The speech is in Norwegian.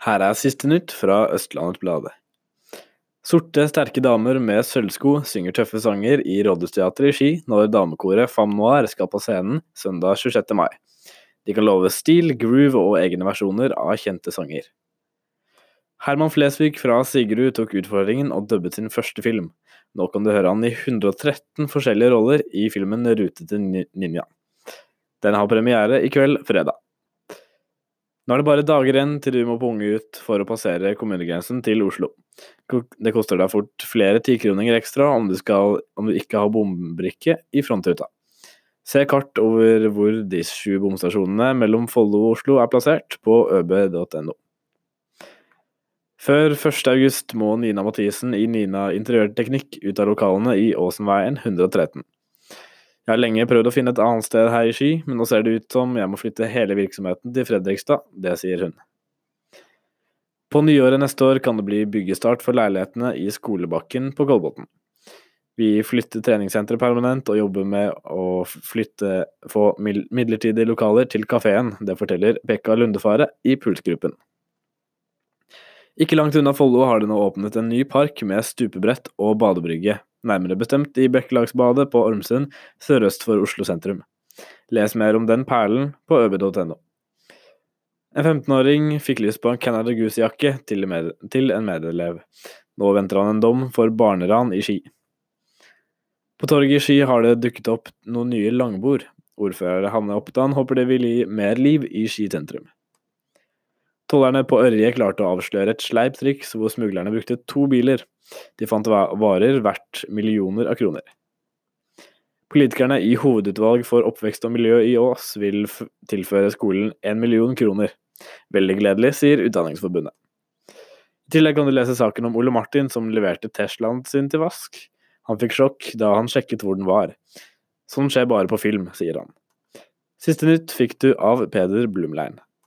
Her er siste nytt fra Østlandets Bladet. Sorte, sterke damer med sølvsko synger tøffe sanger i Rådhusteatret i Ski når damekoret Femme Noir skal på scenen søndag 26. mai. De kan love stil, groove og egne versjoner av kjente sanger. Herman Flesvig fra Sigrud tok utfordringen og dubbet sin første film. Nå kan du høre han i 113 forskjellige roller i filmen Rute til ninja. Den har premiere i kveld, fredag. Nå er det bare dager igjen til du må punge ut for å passere kommunegrensen til Oslo. Det koster deg fort flere tikroninger ekstra om du, skal, om du ikke har bombrikke i frontruta. Se kart over hvor de sju bomstasjonene mellom Follo og Oslo er plassert, på øb.no. Før 1.8 må Nina Mathisen i Nina Interiørteknikk ut av lokalene i Åsenveien 113. Jeg har lenge prøvd å finne et annet sted her i Ski, men nå ser det ut som jeg må flytte hele virksomheten til Fredrikstad. Det sier hun. På nyåret neste år kan det bli byggestart for leilighetene i Skolebakken på Kolbotn. Vi flytter treningssenteret permanent og jobber med å flytte, få midlertidige lokaler til kafeen. Det forteller Pekka Lundefare i Pulsgruppen. Ikke langt unna Follo har det nå åpnet en ny park med stupebrett og badebrygge, nærmere bestemt i Bekkelagsbadet på Ormsund, sørøst for Oslo sentrum. Les mer om den perlen på øb.no. En 15-åring fikk lyst på en Canada Goose-jakke til, en medelev. Nå venter han en dom for barneran i Ski. På torget i Ski har det dukket opp noen nye langbord. Ordfører Hanne Oppdan håper det vil gi mer liv i Ski sentrum. Tollerne på Ørje klarte å avsløre et sleipt triks hvor smuglerne brukte to biler. De fant varer verdt millioner av kroner. Politikerne i Hovedutvalg for oppvekst og miljø i Ås vil tilføre skolen én million kroner. Veldig gledelig, sier Utdanningsforbundet. I tillegg kan du lese saken om Ole Martin som leverte Teslaen sin til vask. Han fikk sjokk da han sjekket hvor den var. Sånn skjer bare på film, sier han. Siste nytt fikk du av Peder Blumlein.